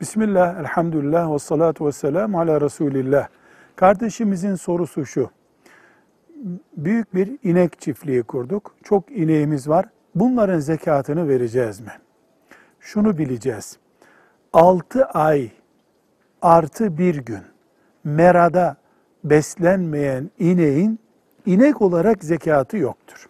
Bismillah, elhamdülillah ve salatu ve selamu ala Resulillah. Kardeşimizin sorusu şu. Büyük bir inek çiftliği kurduk. Çok ineğimiz var. Bunların zekatını vereceğiz mi? Şunu bileceğiz. 6 ay artı bir gün merada beslenmeyen ineğin inek olarak zekatı yoktur.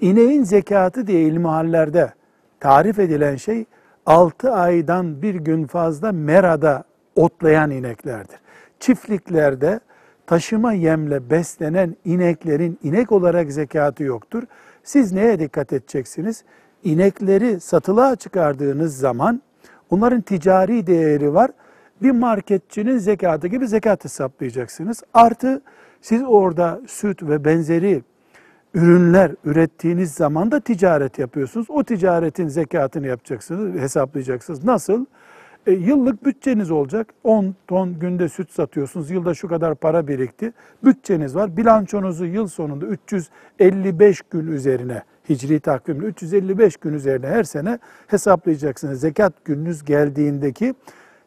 İneğin zekatı diye ilmihallerde tarif edilen şey 6 aydan bir gün fazla merada otlayan ineklerdir. Çiftliklerde taşıma yemle beslenen ineklerin inek olarak zekatı yoktur. Siz neye dikkat edeceksiniz? İnekleri satılığa çıkardığınız zaman onların ticari değeri var. Bir marketçinin zekatı gibi zekat hesaplayacaksınız. Artı siz orada süt ve benzeri ürünler ürettiğiniz zaman da ticaret yapıyorsunuz. O ticaretin zekatını yapacaksınız, hesaplayacaksınız. Nasıl? E, yıllık bütçeniz olacak. 10 ton günde süt satıyorsunuz. Yılda şu kadar para birikti. Bütçeniz var. Bilançonuzu yıl sonunda 355 gün üzerine hicri takvimle 355 gün üzerine her sene hesaplayacaksınız. Zekat gününüz geldiğindeki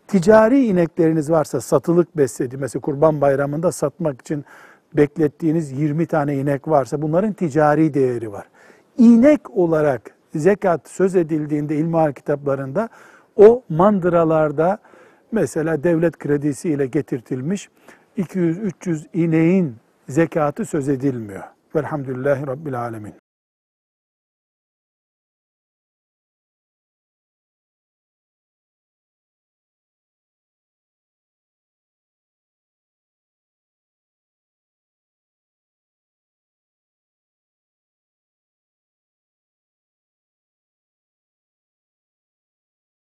ticari inekleriniz varsa satılık besledi. Mesela kurban bayramında satmak için beklettiğiniz 20 tane inek varsa bunların ticari değeri var. İnek olarak zekat söz edildiğinde ilmihal kitaplarında o mandıralarda mesela devlet kredisiyle getirtilmiş 200-300 ineğin zekatı söz edilmiyor. Velhamdülillahi Rabbil Alemin.